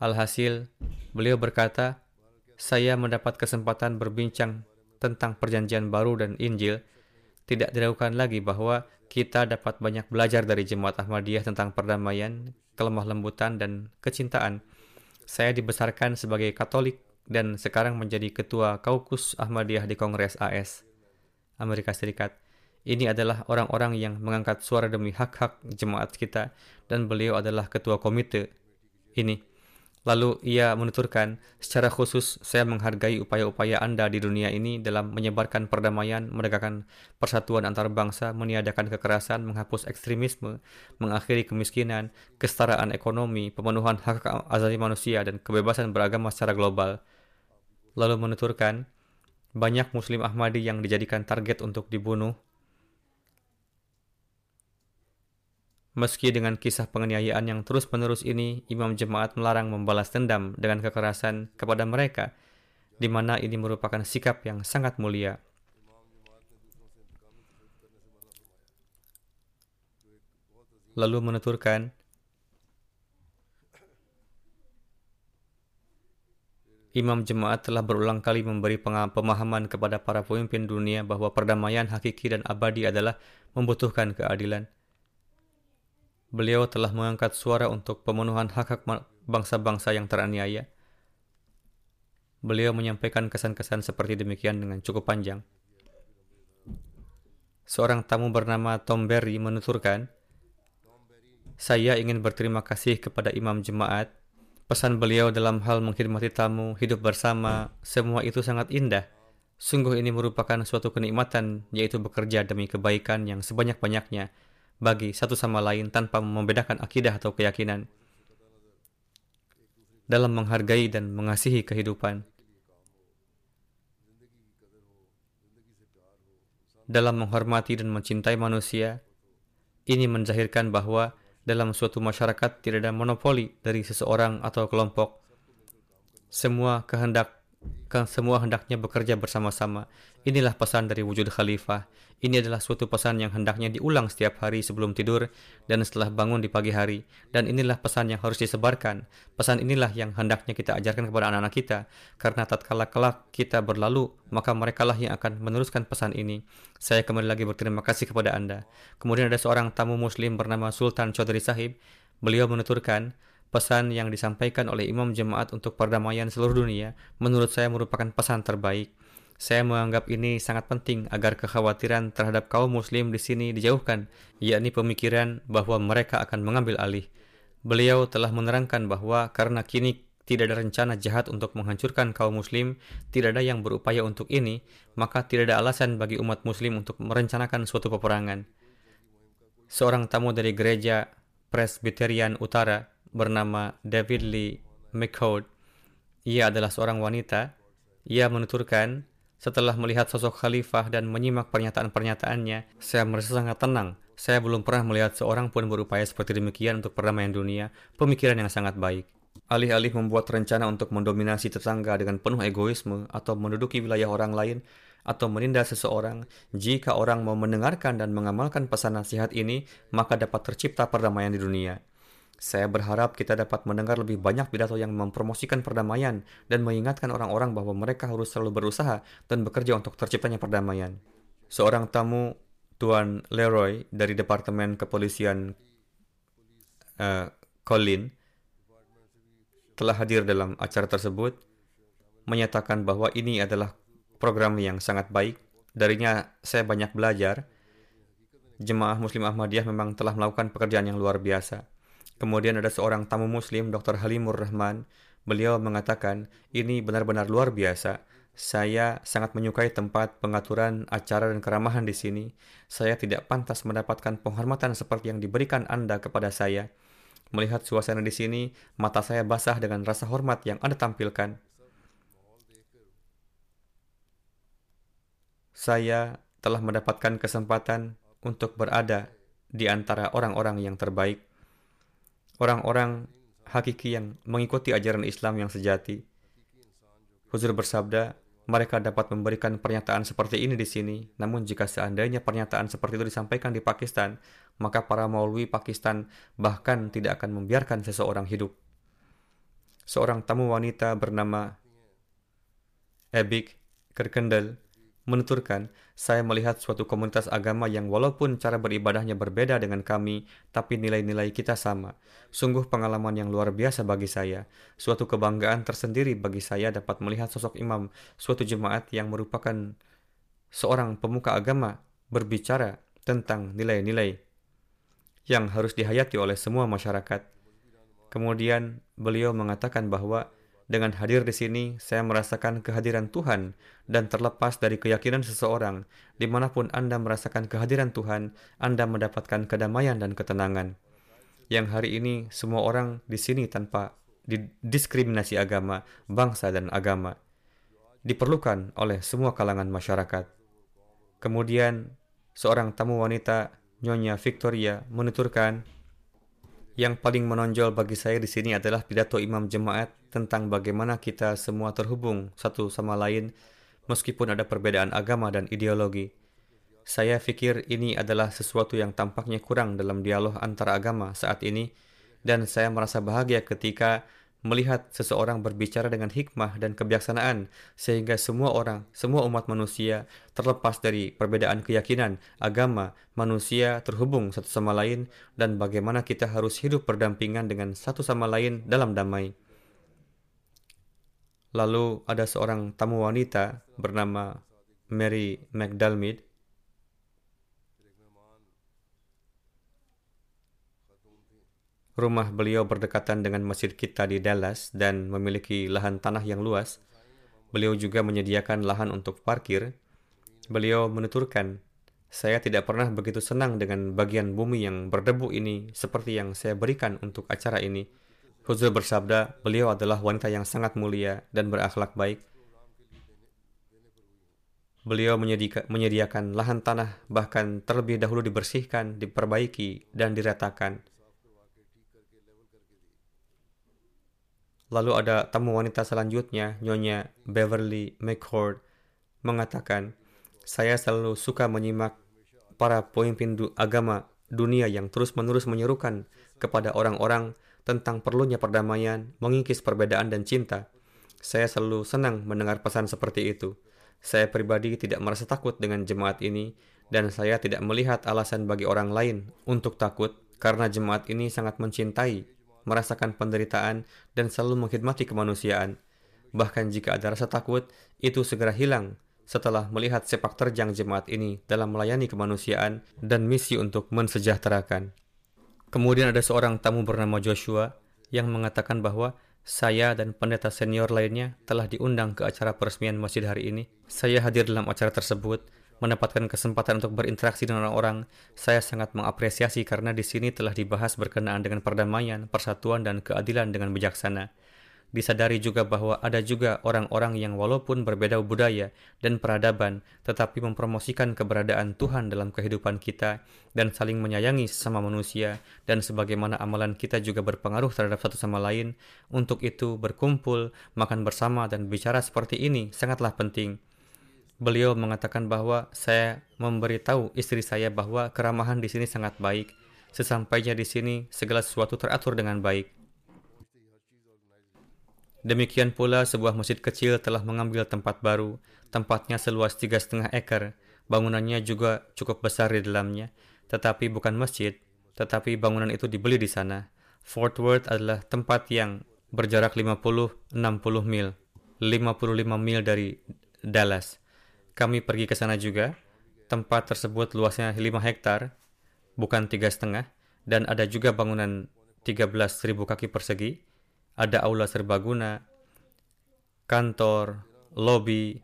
Alhasil, beliau berkata, saya mendapat kesempatan berbincang tentang perjanjian baru dan Injil. Tidak diragukan lagi bahwa kita dapat banyak belajar dari jemaat Ahmadiyah tentang perdamaian, kelemah lembutan, dan kecintaan. Saya dibesarkan sebagai Katolik dan sekarang menjadi ketua kaukus Ahmadiyah di Kongres AS, Amerika Serikat. Ini adalah orang-orang yang mengangkat suara demi hak-hak jemaat kita dan beliau adalah ketua komite ini. Lalu ia menuturkan, secara khusus saya menghargai upaya-upaya Anda di dunia ini dalam menyebarkan perdamaian, menegakkan persatuan antar bangsa, meniadakan kekerasan, menghapus ekstremisme, mengakhiri kemiskinan, kesetaraan ekonomi, pemenuhan hak asasi manusia, dan kebebasan beragama secara global. Lalu menuturkan, banyak Muslim Ahmadi yang dijadikan target untuk dibunuh, Meski dengan kisah penganiayaan yang terus-menerus ini, imam jemaat melarang membalas dendam dengan kekerasan kepada mereka, di mana ini merupakan sikap yang sangat mulia. Lalu menuturkan, Imam jemaat telah berulang kali memberi pemahaman kepada para pemimpin dunia bahwa perdamaian hakiki dan abadi adalah membutuhkan keadilan. Beliau telah mengangkat suara untuk pemenuhan hak-hak bangsa-bangsa yang teraniaya. Beliau menyampaikan kesan-kesan seperti demikian dengan cukup panjang. Seorang tamu bernama Tom Berry menuturkan, saya ingin berterima kasih kepada imam jemaat. Pesan beliau dalam hal mengkhidmati tamu, hidup bersama, semua itu sangat indah. Sungguh ini merupakan suatu kenikmatan, yaitu bekerja demi kebaikan yang sebanyak-banyaknya, bagi satu sama lain tanpa membedakan akidah atau keyakinan. Dalam menghargai dan mengasihi kehidupan. Dalam menghormati dan mencintai manusia, ini menzahirkan bahwa dalam suatu masyarakat tidak ada monopoli dari seseorang atau kelompok. Semua kehendak semua hendaknya bekerja bersama-sama. Inilah pesan dari wujud khalifah. Ini adalah suatu pesan yang hendaknya diulang setiap hari sebelum tidur dan setelah bangun di pagi hari. Dan inilah pesan yang harus disebarkan. Pesan inilah yang hendaknya kita ajarkan kepada anak-anak kita. Karena tatkala kelak kita berlalu, maka mereka lah yang akan meneruskan pesan ini. Saya kembali lagi berterima kasih kepada Anda. Kemudian ada seorang tamu muslim bernama Sultan Chaudhry Sahib. Beliau menuturkan, Pesan yang disampaikan oleh imam jemaat untuk perdamaian seluruh dunia menurut saya merupakan pesan terbaik. Saya menganggap ini sangat penting agar kekhawatiran terhadap kaum muslim di sini dijauhkan, yakni pemikiran bahwa mereka akan mengambil alih. Beliau telah menerangkan bahwa karena kini tidak ada rencana jahat untuk menghancurkan kaum muslim, tidak ada yang berupaya untuk ini, maka tidak ada alasan bagi umat muslim untuk merencanakan suatu peperangan. Seorang tamu dari gereja Presbyterian Utara bernama David Lee McCord. Ia adalah seorang wanita. Ia menuturkan, setelah melihat sosok khalifah dan menyimak pernyataan-pernyataannya, saya merasa sangat tenang. Saya belum pernah melihat seorang pun berupaya seperti demikian untuk perdamaian dunia, pemikiran yang sangat baik. Alih-alih membuat rencana untuk mendominasi tetangga dengan penuh egoisme atau menduduki wilayah orang lain atau menindas seseorang, jika orang mau mendengarkan dan mengamalkan pesan nasihat ini, maka dapat tercipta perdamaian di dunia. Saya berharap kita dapat mendengar lebih banyak pidato yang mempromosikan perdamaian dan mengingatkan orang-orang bahwa mereka harus selalu berusaha dan bekerja untuk terciptanya perdamaian. Seorang tamu, Tuan Leroy dari Departemen Kepolisian uh, Colin, telah hadir dalam acara tersebut menyatakan bahwa ini adalah program yang sangat baik. Darinya saya banyak belajar. Jemaah Muslim Ahmadiyah memang telah melakukan pekerjaan yang luar biasa. Kemudian ada seorang tamu Muslim, Dr. Halimur Rahman. Beliau mengatakan, ini benar-benar luar biasa. Saya sangat menyukai tempat pengaturan acara dan keramahan di sini. Saya tidak pantas mendapatkan penghormatan seperti yang diberikan Anda kepada saya. Melihat suasana di sini, mata saya basah dengan rasa hormat yang Anda tampilkan. Saya telah mendapatkan kesempatan untuk berada di antara orang-orang yang terbaik, orang-orang hakiki yang mengikuti ajaran Islam yang sejati. Huzur bersabda, mereka dapat memberikan pernyataan seperti ini di sini. Namun jika seandainya pernyataan seperti itu disampaikan di Pakistan, maka para maulwi Pakistan bahkan tidak akan membiarkan seseorang hidup. Seorang tamu wanita bernama Ebik Kerkendel menuturkan, saya melihat suatu komunitas agama yang walaupun cara beribadahnya berbeda dengan kami, tapi nilai-nilai kita sama. Sungguh pengalaman yang luar biasa bagi saya. Suatu kebanggaan tersendiri bagi saya dapat melihat sosok imam suatu jemaat yang merupakan seorang pemuka agama berbicara tentang nilai-nilai yang harus dihayati oleh semua masyarakat. Kemudian beliau mengatakan bahwa dengan hadir di sini, saya merasakan kehadiran Tuhan dan terlepas dari keyakinan seseorang, di mana pun Anda merasakan kehadiran Tuhan, Anda mendapatkan kedamaian dan ketenangan. Yang hari ini semua orang di sini tanpa diskriminasi agama, bangsa dan agama diperlukan oleh semua kalangan masyarakat. Kemudian seorang tamu wanita Nyonya Victoria menuturkan yang paling menonjol bagi saya di sini adalah pidato imam jemaat tentang bagaimana kita semua terhubung satu sama lain meskipun ada perbedaan agama dan ideologi. Saya pikir ini adalah sesuatu yang tampaknya kurang dalam dialog antara agama saat ini dan saya merasa bahagia ketika melihat seseorang berbicara dengan hikmah dan kebijaksanaan sehingga semua orang, semua umat manusia terlepas dari perbedaan keyakinan, agama, manusia terhubung satu sama lain dan bagaimana kita harus hidup berdampingan dengan satu sama lain dalam damai. Lalu ada seorang tamu wanita bernama Mary McDalmid Rumah beliau berdekatan dengan masjid kita di Dallas dan memiliki lahan tanah yang luas. Beliau juga menyediakan lahan untuk parkir. Beliau menuturkan, saya tidak pernah begitu senang dengan bagian bumi yang berdebu ini seperti yang saya berikan untuk acara ini. Huzur bersabda, beliau adalah wanita yang sangat mulia dan berakhlak baik. Beliau menyediakan lahan tanah bahkan terlebih dahulu dibersihkan, diperbaiki, dan diratakan. Lalu ada tamu wanita selanjutnya, Nyonya Beverly McCord, mengatakan, saya selalu suka menyimak para pemimpin du agama dunia yang terus-menerus menyerukan kepada orang-orang tentang perlunya perdamaian, mengikis perbedaan dan cinta. Saya selalu senang mendengar pesan seperti itu. Saya pribadi tidak merasa takut dengan jemaat ini, dan saya tidak melihat alasan bagi orang lain untuk takut karena jemaat ini sangat mencintai merasakan penderitaan, dan selalu mengkhidmati kemanusiaan. Bahkan jika ada rasa takut, itu segera hilang setelah melihat sepak terjang jemaat ini dalam melayani kemanusiaan dan misi untuk mensejahterakan. Kemudian ada seorang tamu bernama Joshua yang mengatakan bahwa saya dan pendeta senior lainnya telah diundang ke acara peresmian masjid hari ini. Saya hadir dalam acara tersebut mendapatkan kesempatan untuk berinteraksi dengan orang-orang, saya sangat mengapresiasi karena di sini telah dibahas berkenaan dengan perdamaian, persatuan, dan keadilan dengan bijaksana. disadari juga bahwa ada juga orang-orang yang walaupun berbeda budaya dan peradaban, tetapi mempromosikan keberadaan Tuhan dalam kehidupan kita dan saling menyayangi sesama manusia, dan sebagaimana amalan kita juga berpengaruh terhadap satu sama lain. Untuk itu, berkumpul, makan bersama, dan bicara seperti ini sangatlah penting. Beliau mengatakan bahwa saya memberitahu istri saya bahwa keramahan di sini sangat baik. Sesampainya di sini, segala sesuatu teratur dengan baik. Demikian pula sebuah masjid kecil telah mengambil tempat baru, tempatnya seluas tiga setengah ekar, bangunannya juga cukup besar di dalamnya, tetapi bukan masjid, tetapi bangunan itu dibeli di sana. Fort Worth adalah tempat yang berjarak 50-60 mil, 55 mil dari Dallas. Kami pergi ke sana juga. Tempat tersebut luasnya 5 hektar, bukan tiga setengah, dan ada juga bangunan 13.000 kaki persegi ada aula serbaguna, kantor, lobi,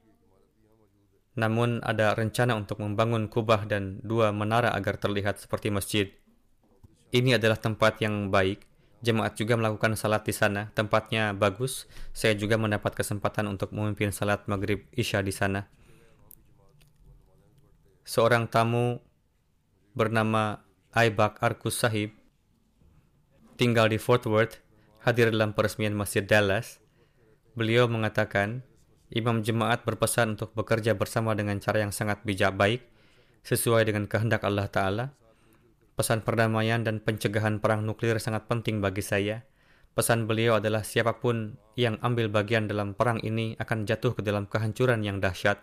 namun ada rencana untuk membangun kubah dan dua menara agar terlihat seperti masjid. Ini adalah tempat yang baik. Jemaat juga melakukan salat di sana. Tempatnya bagus. Saya juga mendapat kesempatan untuk memimpin salat maghrib isya di sana. Seorang tamu bernama Aibak Arkus Sahib tinggal di Fort Worth hadir dalam peresmian Masjid Dallas, beliau mengatakan, imam jemaat berpesan untuk bekerja bersama dengan cara yang sangat bijak baik, sesuai dengan kehendak Allah Ta'ala. Pesan perdamaian dan pencegahan perang nuklir sangat penting bagi saya. Pesan beliau adalah siapa pun yang ambil bagian dalam perang ini akan jatuh ke dalam kehancuran yang dahsyat.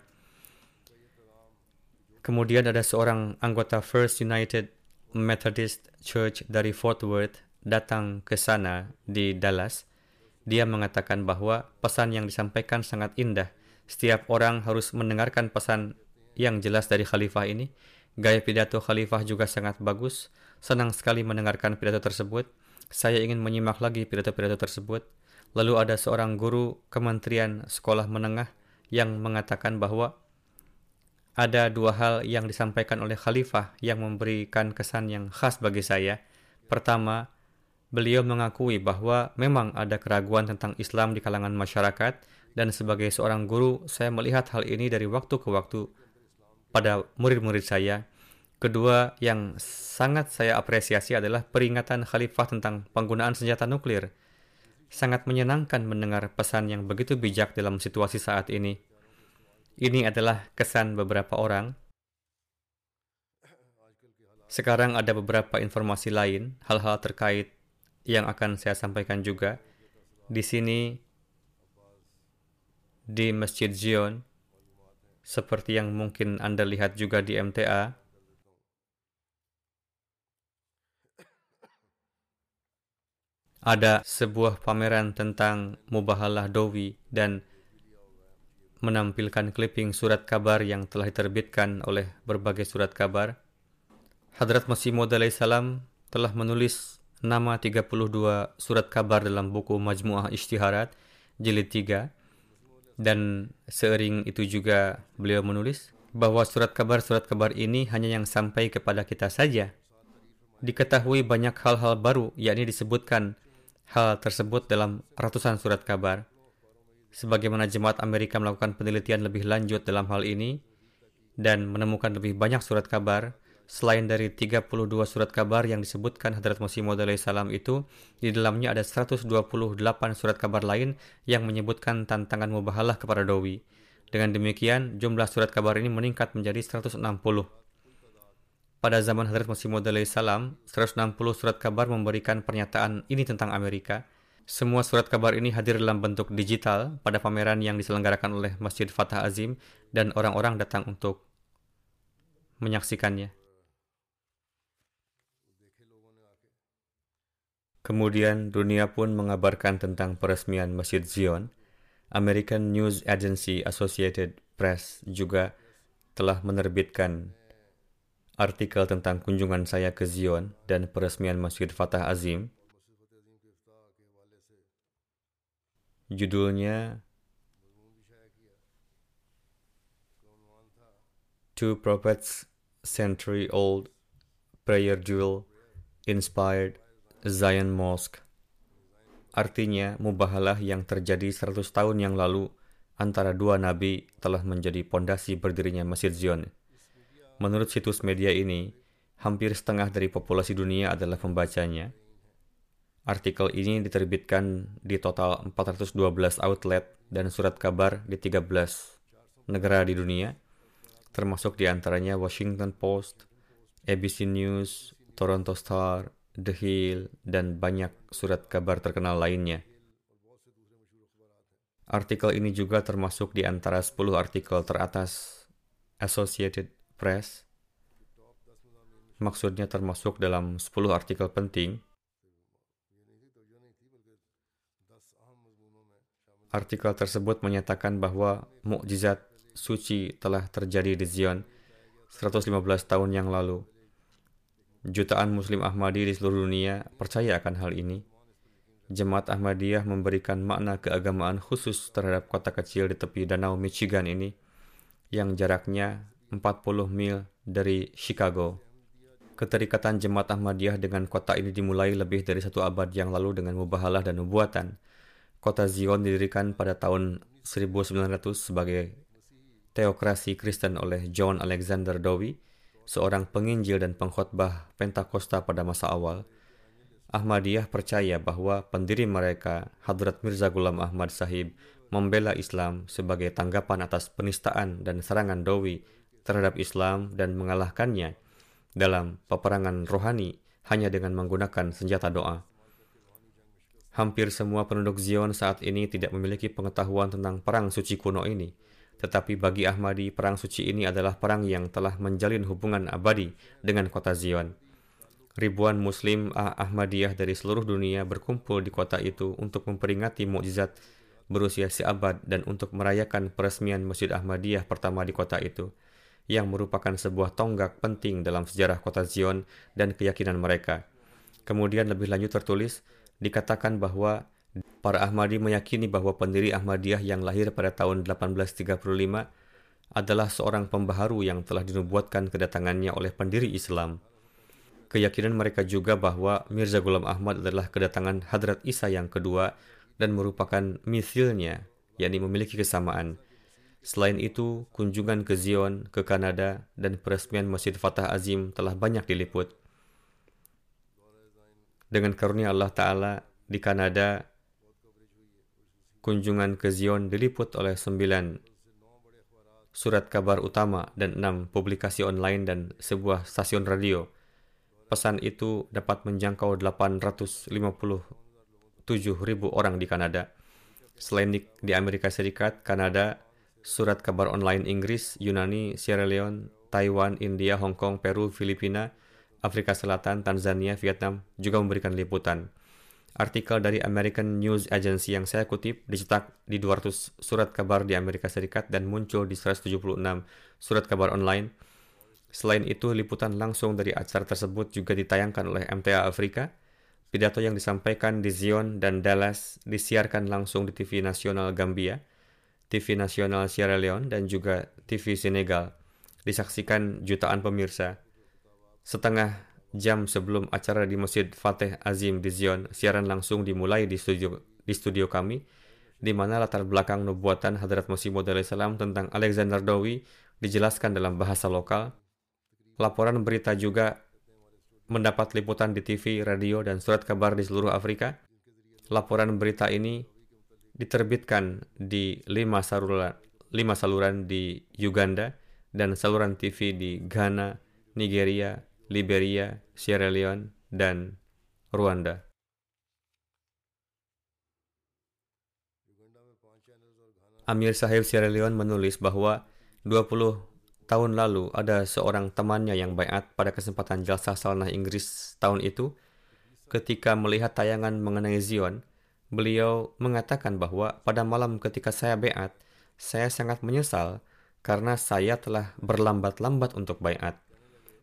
Kemudian ada seorang anggota First United Methodist Church dari Fort Worth datang ke sana di Dallas, dia mengatakan bahwa pesan yang disampaikan sangat indah. Setiap orang harus mendengarkan pesan yang jelas dari khalifah ini. Gaya pidato khalifah juga sangat bagus. Senang sekali mendengarkan pidato tersebut. Saya ingin menyimak lagi pidato-pidato tersebut. Lalu ada seorang guru Kementerian Sekolah Menengah yang mengatakan bahwa ada dua hal yang disampaikan oleh khalifah yang memberikan kesan yang khas bagi saya. Pertama, beliau mengakui bahwa memang ada keraguan tentang Islam di kalangan masyarakat dan sebagai seorang guru saya melihat hal ini dari waktu ke waktu pada murid-murid saya. Kedua yang sangat saya apresiasi adalah peringatan khalifah tentang penggunaan senjata nuklir. Sangat menyenangkan mendengar pesan yang begitu bijak dalam situasi saat ini. Ini adalah kesan beberapa orang. Sekarang ada beberapa informasi lain, hal-hal terkait yang akan saya sampaikan juga. Di sini di Masjid Zion seperti yang mungkin Anda lihat juga di MTA ada sebuah pameran tentang Mubahalah Dowi dan menampilkan clipping surat kabar yang telah diterbitkan oleh berbagai surat kabar. Hadrat Masih Maud salam telah menulis nama 32 surat kabar dalam buku Majmu'ah Ishtiharat jilid 3 dan seiring itu juga beliau menulis bahwa surat kabar-surat kabar ini hanya yang sampai kepada kita saja. Diketahui banyak hal-hal baru yakni disebutkan hal tersebut dalam ratusan surat kabar. Sebagaimana jemaat Amerika melakukan penelitian lebih lanjut dalam hal ini dan menemukan lebih banyak surat kabar, Selain dari 32 surat kabar yang disebutkan Hadrat Masih Maud salam itu, di dalamnya ada 128 surat kabar lain yang menyebutkan tantangan mubahalah kepada Dowi. Dengan demikian, jumlah surat kabar ini meningkat menjadi 160. Pada zaman Hadrat Masih Maud salam, 160 surat kabar memberikan pernyataan ini tentang Amerika. Semua surat kabar ini hadir dalam bentuk digital pada pameran yang diselenggarakan oleh Masjid Fatah Azim dan orang-orang datang untuk menyaksikannya. Kemudian dunia pun mengabarkan tentang peresmian Masjid Zion. American News Agency Associated Press juga telah menerbitkan artikel tentang kunjungan saya ke Zion dan peresmian Masjid Fatah Azim. Judulnya Two Prophets Century Old Prayer Jewel Inspired Zion Mosque. artinya mubahalah yang terjadi 100 tahun yang lalu antara dua nabi telah menjadi pondasi berdirinya Masjid Zion. Menurut situs media ini, hampir setengah dari populasi dunia adalah pembacanya. Artikel ini diterbitkan di total 412 outlet dan surat kabar di 13 negara di dunia, termasuk di antaranya Washington Post, ABC News, Toronto Star, The Hill, dan banyak surat kabar terkenal lainnya. Artikel ini juga termasuk di antara 10 artikel teratas Associated Press. Maksudnya termasuk dalam 10 artikel penting. Artikel tersebut menyatakan bahwa mukjizat suci telah terjadi di Zion 115 tahun yang lalu. Jutaan Muslim Ahmadi di seluruh dunia percaya akan hal ini. Jemaat Ahmadiyah memberikan makna keagamaan khusus terhadap kota kecil di tepi danau Michigan ini yang jaraknya 40 mil dari Chicago. Keterikatan jemaat Ahmadiyah dengan kota ini dimulai lebih dari satu abad yang lalu dengan mubahalah dan nubuatan. Kota Zion didirikan pada tahun 1900 sebagai teokrasi Kristen oleh John Alexander Dowie seorang penginjil dan pengkhotbah Pentakosta pada masa awal, Ahmadiyah percaya bahwa pendiri mereka, Hadrat Mirza Ghulam Ahmad Sahib, membela Islam sebagai tanggapan atas penistaan dan serangan Dowi terhadap Islam dan mengalahkannya dalam peperangan rohani hanya dengan menggunakan senjata doa. Hampir semua penduduk Zion saat ini tidak memiliki pengetahuan tentang perang suci kuno ini, tetapi bagi Ahmadi, perang suci ini adalah perang yang telah menjalin hubungan abadi dengan kota Zion. Ribuan Muslim ah Ahmadiyah dari seluruh dunia berkumpul di kota itu untuk memperingati mukjizat berusia seabad dan untuk merayakan peresmian Masjid Ahmadiyah pertama di kota itu, yang merupakan sebuah tonggak penting dalam sejarah kota Zion dan keyakinan mereka. Kemudian lebih lanjut tertulis, dikatakan bahwa Para Ahmadi meyakini bahwa pendiri Ahmadiyah yang lahir pada tahun 1835 adalah seorang pembaharu yang telah dinubuatkan kedatangannya oleh pendiri Islam. Keyakinan mereka juga bahwa Mirza Ghulam Ahmad adalah kedatangan Hadrat Isa yang kedua dan merupakan misilnya, yakni memiliki kesamaan. Selain itu, kunjungan ke Zion, ke Kanada, dan peresmian Masjid Fatah Azim telah banyak diliput. Dengan karunia Allah Ta'ala, di Kanada, kunjungan ke Zion diliput oleh sembilan surat kabar utama dan enam publikasi online dan sebuah stasiun radio. Pesan itu dapat menjangkau 857 ribu orang di Kanada. Selain di, di Amerika Serikat, Kanada, surat kabar online Inggris, Yunani, Sierra Leone, Taiwan, India, Hong Kong, Peru, Filipina, Afrika Selatan, Tanzania, Vietnam juga memberikan liputan. Artikel dari American News Agency yang saya kutip dicetak di 200 surat kabar di Amerika Serikat dan muncul di 176 surat kabar online. Selain itu, liputan langsung dari acara tersebut juga ditayangkan oleh MTA Afrika. Pidato yang disampaikan di Zion dan Dallas disiarkan langsung di TV nasional Gambia, TV nasional Sierra Leone, dan juga TV Senegal. Disaksikan jutaan pemirsa. Setengah jam sebelum acara di Masjid Fateh Azim di Zion, siaran langsung dimulai di studio di studio kami, di mana latar belakang nubuatan Hadrat Masih Maud salam tentang Alexander Dowie dijelaskan dalam bahasa lokal. Laporan berita juga mendapat liputan di TV, radio, dan surat kabar di seluruh Afrika. Laporan berita ini diterbitkan di lima saluran, lima saluran di Uganda dan saluran TV di Ghana, Nigeria, Liberia, Sierra Leone, dan Rwanda. Amir Sahib Sierra Leone menulis bahwa 20 tahun lalu ada seorang temannya yang bayat pada kesempatan jalsa salanah Inggris tahun itu. Ketika melihat tayangan mengenai Zion, beliau mengatakan bahwa pada malam ketika saya bayat, saya sangat menyesal karena saya telah berlambat-lambat untuk bayat.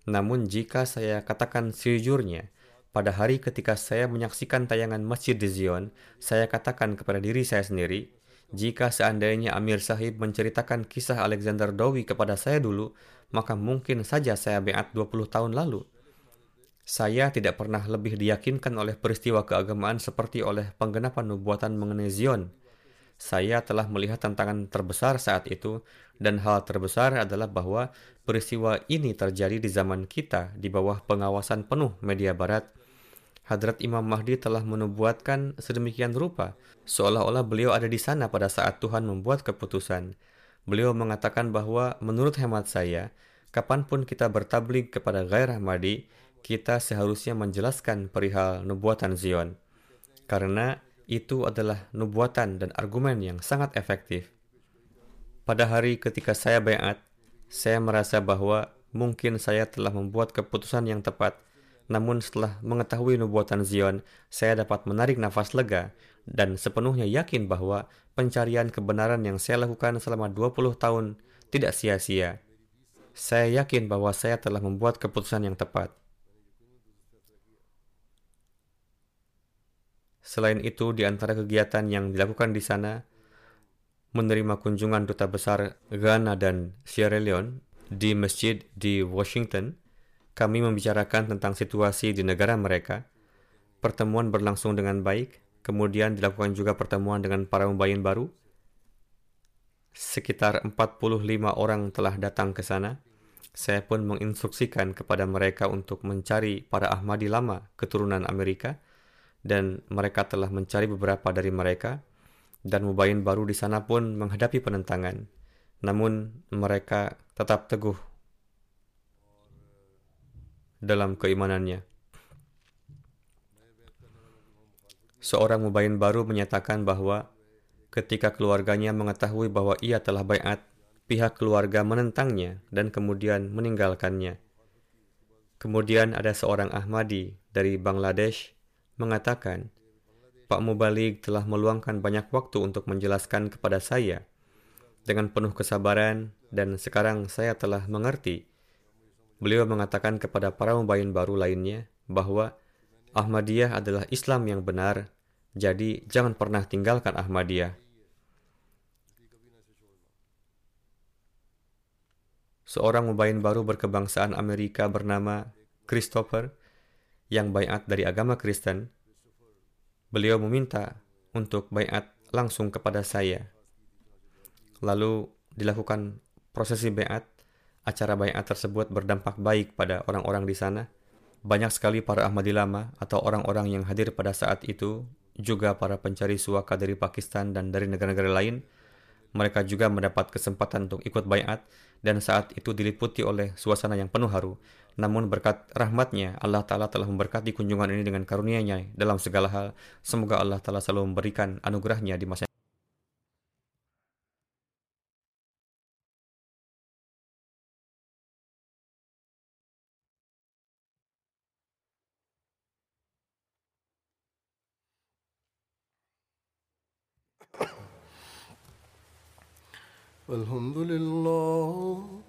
Namun jika saya katakan sejujurnya, pada hari ketika saya menyaksikan tayangan Masjid di Zion, saya katakan kepada diri saya sendiri, jika seandainya Amir Sahib menceritakan kisah Alexander Dowie kepada saya dulu, maka mungkin saja saya beat 20 tahun lalu. Saya tidak pernah lebih diyakinkan oleh peristiwa keagamaan seperti oleh penggenapan nubuatan mengenai Zion. Saya telah melihat tantangan terbesar saat itu, dan hal terbesar adalah bahwa peristiwa ini terjadi di zaman kita di bawah pengawasan penuh media barat. Hadrat Imam Mahdi telah menubuatkan sedemikian rupa, seolah-olah beliau ada di sana pada saat Tuhan membuat keputusan. Beliau mengatakan bahwa menurut hemat saya, kapan pun kita bertablik kepada gairah Mahdi, kita seharusnya menjelaskan perihal nubuatan Zion. Karena itu adalah nubuatan dan argumen yang sangat efektif. Pada hari ketika saya bayat, saya merasa bahwa mungkin saya telah membuat keputusan yang tepat, namun setelah mengetahui nubuatan Zion, saya dapat menarik nafas lega dan sepenuhnya yakin bahwa pencarian kebenaran yang saya lakukan selama 20 tahun tidak sia-sia. Saya yakin bahwa saya telah membuat keputusan yang tepat. Selain itu, di antara kegiatan yang dilakukan di sana, menerima kunjungan duta besar Ghana dan Sierra Leone di masjid di Washington, kami membicarakan tentang situasi di negara mereka. Pertemuan berlangsung dengan baik, kemudian dilakukan juga pertemuan dengan para mubayin baru. Sekitar 45 orang telah datang ke sana. Saya pun menginstruksikan kepada mereka untuk mencari para Ahmadi lama keturunan Amerika – dan mereka telah mencari beberapa dari mereka, dan Mubayin baru di sana pun menghadapi penentangan. Namun mereka tetap teguh dalam keimanannya. Seorang Mubayin baru menyatakan bahwa ketika keluarganya mengetahui bahwa ia telah bayat, pihak keluarga menentangnya dan kemudian meninggalkannya. Kemudian ada seorang Ahmadi dari Bangladesh mengatakan, Pak Mubalik telah meluangkan banyak waktu untuk menjelaskan kepada saya dengan penuh kesabaran dan sekarang saya telah mengerti. Beliau mengatakan kepada para mubayin baru lainnya bahwa Ahmadiyah adalah Islam yang benar, jadi jangan pernah tinggalkan Ahmadiyah. Seorang mubayin baru berkebangsaan Amerika bernama Christopher yang bayat dari agama Kristen, beliau meminta untuk bayat langsung kepada saya. Lalu dilakukan prosesi bayat. Acara bayat tersebut berdampak baik pada orang-orang di sana. Banyak sekali para Ahmadi lama atau orang-orang yang hadir pada saat itu, juga para pencari suaka dari Pakistan dan dari negara-negara lain, mereka juga mendapat kesempatan untuk ikut bayat dan saat itu diliputi oleh suasana yang penuh haru. Namun berkat rahmatnya, Allah Ta'ala telah memberkati kunjungan ini dengan karunia-Nya dalam segala hal. Semoga Allah Ta'ala selalu memberikan anugerahnya di masa الحمد لله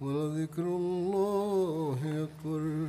ولذكر الله أكبر.